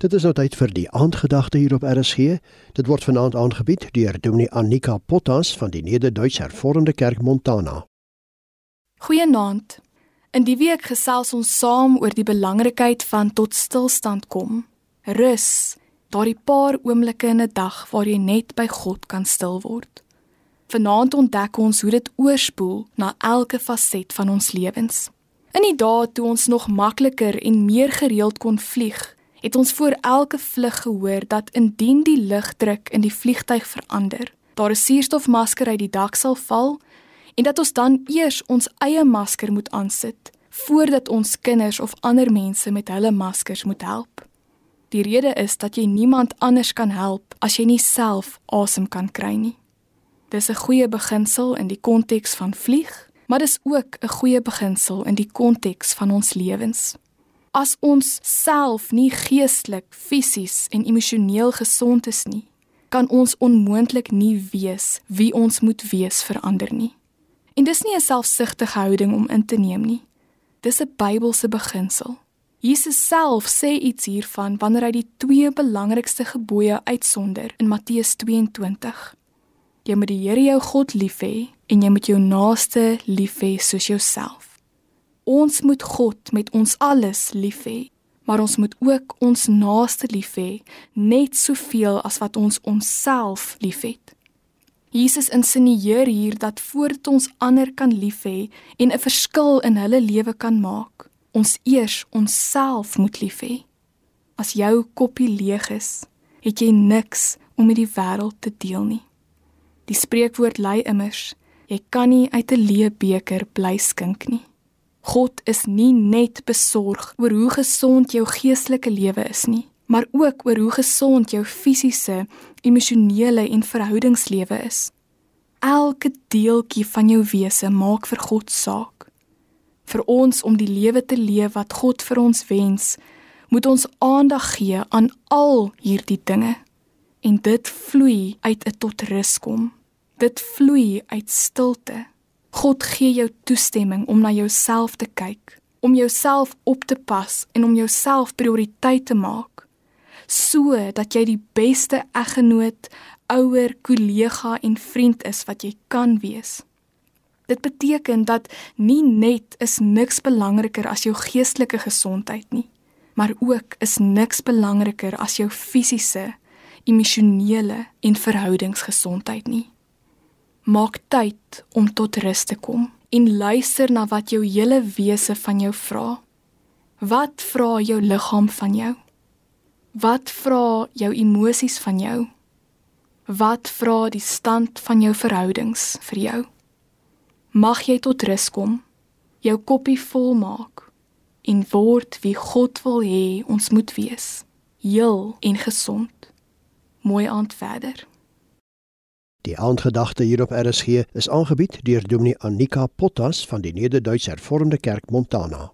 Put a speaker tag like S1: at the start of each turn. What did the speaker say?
S1: Dit is nou tyd vir die aandgedagte hier op RSG. Dit word vanaand aangebied deur Dominee Annika Potas van die Nederduits Hervormde Kerk Montana.
S2: Goeienaand. In die week gesels ons saam oor die belangrikheid van tot stilstand kom. Rus, daardie paar oomblikke in 'n dag waar jy net by God kan stil word. Vanaand ontdek ons hoe dit oorspoel na elke faset van ons lewens. In die dae toe ons nog makliker en meer gereeld kon vlieg, het ons voor elke vlug gehoor dat indien die lugdruk in die vliegtyg verander, daar 'n suurstofmasker uit die dak sal val en dat ons dan eers ons eie masker moet aansit voordat ons kinders of ander mense met hulle maskers moet help. Die rede is dat jy niemand anders kan help as jy nie self asem kan kry nie. Dis 'n goeie beginsel in die konteks van vlieg, maar dis ook 'n goeie beginsel in die konteks van ons lewens. As ons self nie geestelik, fisies en emosioneel gesond is nie, kan ons onmoontlik nie wees wie ons moet wees vir ander nie. En dis nie 'n selfsugtige houding om in te neem nie. Dis 'n Bybelse beginsel. Jesus self sê iets hiervan wanneer hy die twee belangrikste gebooie uitsonder in Matteus 22. Jy moet die Here jou God lief hê en jy moet jou naaste lief hê soos jouself. Ons moet God met ons alles lief hê, maar ons moet ook ons naaste lief hê net soveel as wat ons onsself liefhet. Jesus insinieer hier dat voordat ons ander kan lief hê en 'n verskil in hulle lewe kan maak, ons eers onsself moet lief hê. As jou koppie leeg is, het jy niks om met die wêreld te deel nie. Die spreekwoord lui immers: jy kan nie uit 'n leë beker bly skink nie. God is nie net besorg oor hoe gesond jou geestelike lewe is nie, maar ook oor hoe gesond jou fisiese, emosionele en verhoudingslewe is. Elke deeltjie van jou wese maak vir God saak. Vir ons om die lewe te leef wat God vir ons wens, moet ons aandag gee aan al hierdie dinge. En dit vloei uit 'n tot rus kom. Dit vloei uit stilte. God gee jou toestemming om na jouself te kyk, om jouself op te pas en om jouself prioriteit te maak, sodat jy die beste eggenoot, ouer, kollega en vriend is wat jy kan wees. Dit beteken dat nie net is niks belangriker as jou geestelike gesondheid nie, maar ook is niks belangriker as jou fisiese, emosionele en verhoudingsgesondheid nie. Maak tyd om tot rus te kom en luister na wat jou hele wese van jou vra. Wat vra jou liggaam van jou? Wat vra jou emosies van jou? Wat vra die stand van jou verhoudings vir jou? Mag jy tot rus kom, jou koppie vol maak en word wie God wil hê ons moet wees, heel en gesond. Mooi aand verder.
S1: Die aandgedagte hier op RSG is aangebied deur Dominee Annika Potas van die Nederduits Hervormde Kerk Montana.